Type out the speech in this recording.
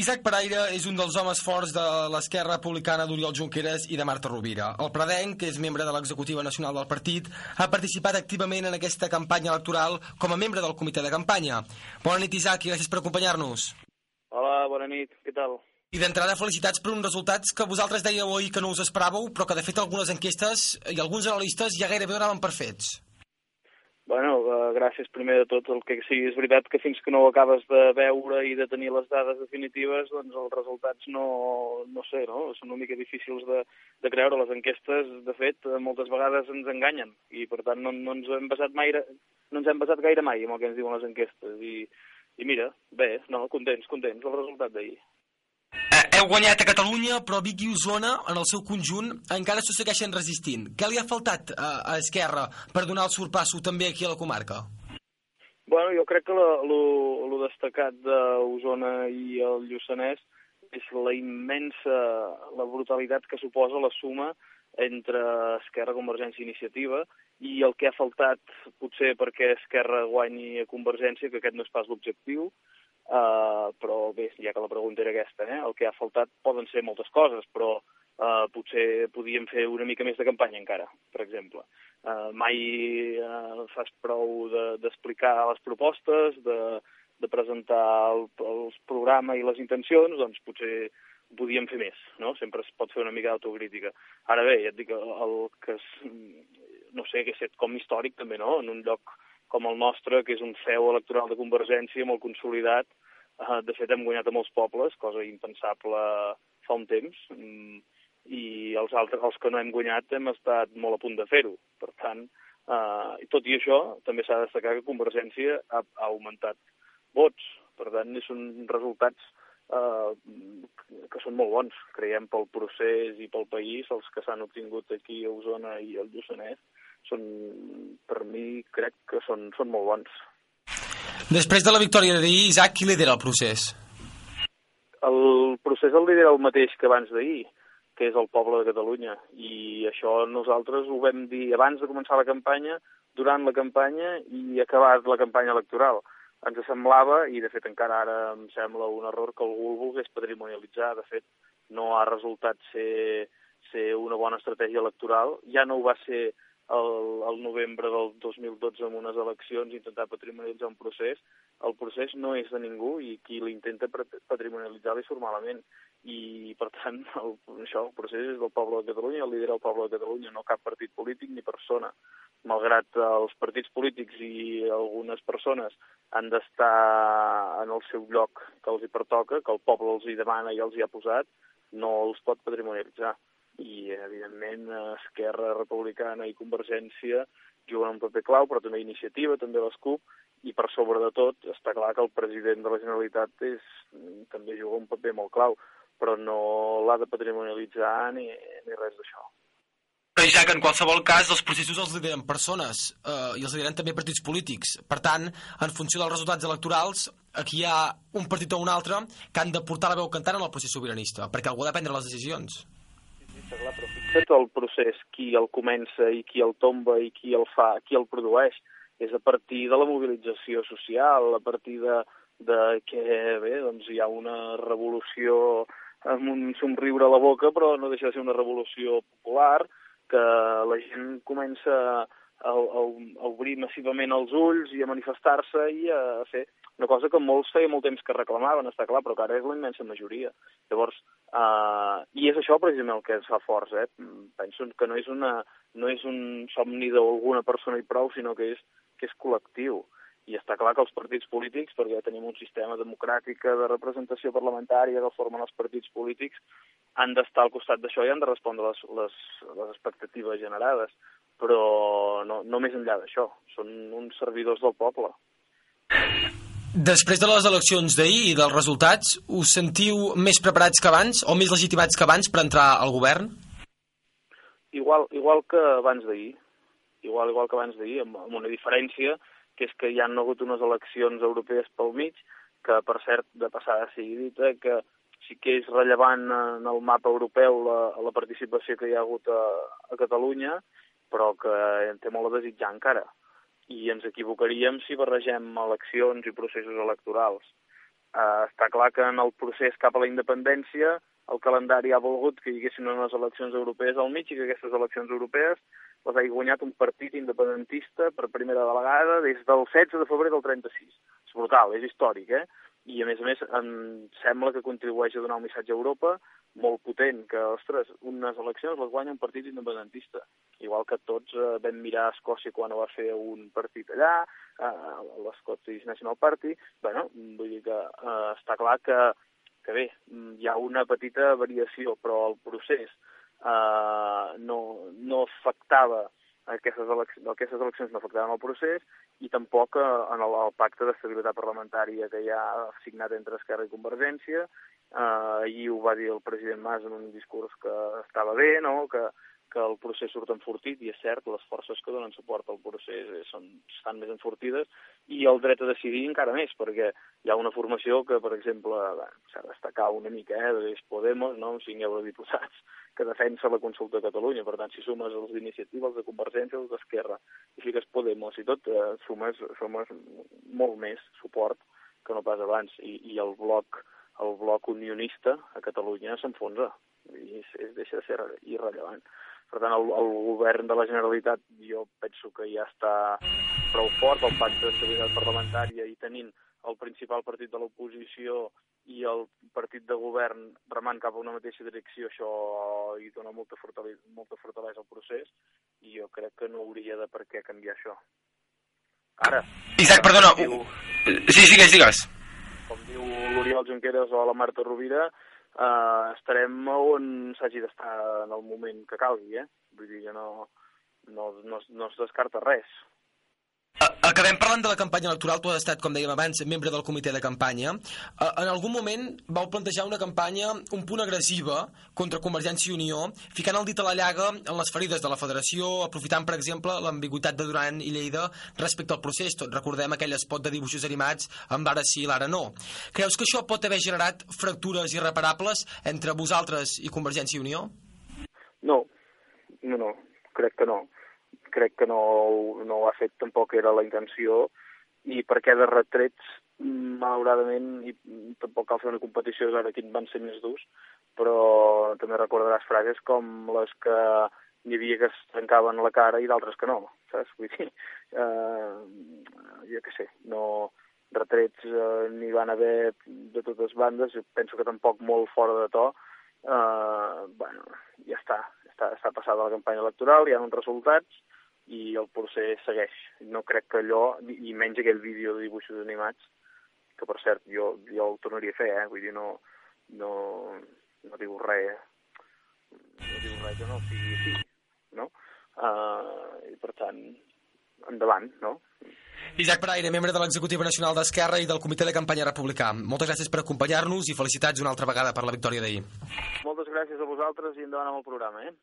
Isaac Pereira és un dels homes forts de l'esquerra republicana d'Oriol Junqueras i de Marta Rovira. El Predenc, que és membre de l'executiva nacional del partit, ha participat activament en aquesta campanya electoral com a membre del comitè de campanya. Bona nit, Isaac, i gràcies per acompanyar-nos. Hola, bona nit, què tal? I d'entrada, felicitats per uns resultats que vosaltres dèieu ahir que no us esperàveu, però que de fet algunes enquestes i alguns analistes ja gairebé donaven per fets. Bueno, uh, gràcies primer de tot. El que sí, és veritat que fins que no ho acabes de veure i de tenir les dades definitives, doncs els resultats no, no sé, no? Són una mica difícils de, de creure. Les enquestes, de fet, moltes vegades ens enganyen i, per tant, no, no ens hem basat mai, no ens hem basat gaire mai en el que ens diuen les enquestes. I, i mira, bé, no, contents, contents, el resultat d'ahir. Heu guanyat a Catalunya, però Vic i Osona, en el seu conjunt, encara s'ho segueixen resistint. Què li ha faltat a, a Esquerra per donar el sorpasso també aquí a la comarca? Bueno, jo crec que el destacat d'Osona i el Lluçanès és la immensa, la brutalitat que suposa la suma entre Esquerra, Convergència i Iniciativa i el que ha faltat potser perquè Esquerra guanyi a Convergència, que aquest no és pas l'objectiu, Uh, però bé, ja que la pregunta era aquesta, eh? el que ha faltat poden ser moltes coses, però uh, potser podíem fer una mica més de campanya encara, per exemple. Uh, mai uh, fas prou d'explicar de, les propostes, de, de presentar el, el programa i les intencions, doncs potser podíem fer més, no? Sempre es pot fer una mica d'autocrítica. Ara bé, ja et dic, el que és, no sé, que és com històric també, no? En un lloc com el nostre, que és un feu electoral de Convergència molt consolidat. Uh, de fet, hem guanyat a molts pobles, cosa impensable fa un temps, mm, i els altres, els que no hem guanyat, hem estat molt a punt de fer-ho. Per tant, uh, tot i això, també s'ha de destacar que Convergència ha, ha augmentat vots. Per tant, són resultats uh, que són molt bons, creiem, pel procés i pel país, els que s'han obtingut aquí a Osona i al Lluçanès, són, per mi, crec que són, són molt bons. Després de la victòria d'ahir, Isaac, qui lidera el procés? El procés el lidera el mateix que abans d'ahir, que és el poble de Catalunya. I això nosaltres ho vam dir abans de començar la campanya, durant la campanya i acabat la campanya electoral. Ens semblava, i de fet encara ara em sembla un error, que algú el volgués patrimonialitzar. De fet, no ha resultat ser, ser una bona estratègia electoral. Ja no ho va ser el, el novembre del 2012 en unes eleccions intentar patrimonialitzar un procés, el procés no és de ningú i qui l'intenta patrimonialitzar li surt malament. I, per tant, el, això, el procés és del poble de Catalunya, el lidera el poble de Catalunya, no cap partit polític ni persona. Malgrat els partits polítics i algunes persones han d'estar en el seu lloc que els hi pertoca, que el poble els hi demana i els hi ha posat, no els pot patrimonialitzar i, evidentment, Esquerra Republicana i Convergència juguen un paper clau, però també Iniciativa, també les CUP, i per sobre de tot està clar que el president de la Generalitat és, també juga un paper molt clau, però no l'ha de patrimonialitzar ni, ni res d'això. Ja que en qualsevol cas els processos els lideren persones eh, i els lideren també partits polítics. Per tant, en funció dels resultats electorals, aquí hi ha un partit o un altre que han de portar la veu cantant en el procés sobiranista, perquè algú ha de prendre les decisions clar, però fixa't el procés, qui el comença i qui el tomba i qui el fa, qui el produeix, és a partir de la mobilització social, a partir de, de que bé, doncs hi ha una revolució amb un somriure a la boca, però no deixa de ser una revolució popular, que la gent comença a, a, a obrir massivament els ulls i a manifestar-se i a fer una cosa que molts feia molt temps que reclamaven, està clar, però que ara és la immensa majoria. Llavors, uh, i és això precisament el que ens fa forts, eh? Penso que no és, una, no és un somni d'alguna persona i prou, sinó que és, que és col·lectiu. I està clar que els partits polítics, perquè tenim un sistema democràtic de representació parlamentària que formen els partits polítics, han d'estar al costat d'això i han de respondre les, les, les expectatives generades. Però no, no més enllà d'això, són uns servidors del poble. Després de les eleccions d'ahir i dels resultats, us sentiu més preparats que abans o més legitimats que abans per entrar al govern? Igual, igual que abans d'ahir. Igual, igual que abans d'ahir, amb, amb una diferència, que és que hi han hagut unes eleccions europees pel mig, que per cert, de passada sigui dita, que sí que és rellevant en el mapa europeu la, la participació que hi ha hagut a, a Catalunya, però que en té molt a desitjar encara i ens equivocaríem si barregem eleccions i processos electorals. eh, està clar que en el procés cap a la independència el calendari ha volgut que hi haguessin unes eleccions europees al mig i que aquestes eleccions europees les hagi guanyat un partit independentista per primera vegada des del 16 de febrer del 36. És brutal, és històric, eh? I a més a més em sembla que contribueix a donar un missatge a Europa molt potent, que, ostres, unes eleccions les guanya un partit independentista. Igual que tots eh, vam mirar a Escòcia quan va fer un partit allà, eh, l'Scottish National Party, bueno, vull dir que eh, està clar que, que bé, hi ha una petita variació, però el procés eh, no, no afectava aquestes, eleccions, aquestes eleccions no afectaven el procés i tampoc eh, en el, el pacte d'estabilitat parlamentària que hi ha signat entre Esquerra i Convergència. Eh, ahir ho va dir el president Mas en un discurs que estava bé, no? que, que el procés surt enfortit, i és cert, les forces que donen suport al procés eh, són, estan més enfortides, i el dret a decidir encara més, perquè hi ha una formació que, per exemple, s'ha de destacar una mica, eh, és Podemos, no? cinc eurodiputats, que defensa la consulta a Catalunya. Per tant, si sumes els d'iniciativa, els de Convergència, els d'Esquerra, i fiques Podemos i tot, eh, sumes, sumes molt més suport que no pas abans. I, i el bloc el bloc unionista a Catalunya s'enfonsa i es, es deixa de ser irrellevant. Per tant, el, el govern de la Generalitat jo penso que ja està prou fort, el pacte d'estabilitat parlamentària i tenint el principal partit de l'oposició i el partit de govern remant cap a una mateixa direcció, això hi dona molta fortalesa, molta fortalesa al procés i jo crec que no hauria de per què canviar això. Ara... Isaac, perdona... Diu, sí, digues, digues. Com diu l'Oriol Junqueras o la Marta Rovira, eh, estarem on s'hagi d'estar en el moment que calgui, eh? Vull dir que no, no, no, no es descarta res. Acabem parlant de la campanya electoral. Tu has estat, com dèiem abans, membre del comitè de campanya. En algun moment vau plantejar una campanya un punt agressiva contra Convergència i Unió, ficant el dit a la llaga en les ferides de la federació, aprofitant, per exemple, l'ambigüitat de Duran i Lleida respecte al procés. Tot recordem aquell espot de dibuixos animats amb l'ara sí i l'ara no. Creus que això pot haver generat fractures irreparables entre vosaltres i Convergència i Unió? No, no, no, crec que no crec que no, no ho ha fet, tampoc era la intenció, i perquè de retrets, malauradament, i tampoc cal fer una competició de veure quins van ser més durs, però també recordaràs frases com les que hi havia que es trencaven la cara i d'altres que no, saps? Vull dir, eh, jo què sé, no, retrets eh, n'hi van haver de totes bandes, penso que tampoc molt fora de to, eh, bueno, ja està, està, està passada la campanya electoral, hi ha uns resultats, i el procés segueix. No crec que allò, i menys aquell vídeo de dibuixos animats, que per cert jo, jo el tornaria a fer, eh? vull dir, no, no, no diu res, no diu res que no sigui així, no? Uh, I per tant, endavant, no? Isaac Braire, membre de l'Executiva Nacional d'Esquerra i del Comitè de Campanya Republicà. Moltes gràcies per acompanyar-nos i felicitats una altra vegada per la victòria d'ahir. Moltes gràcies a vosaltres i endavant amb el programa, eh?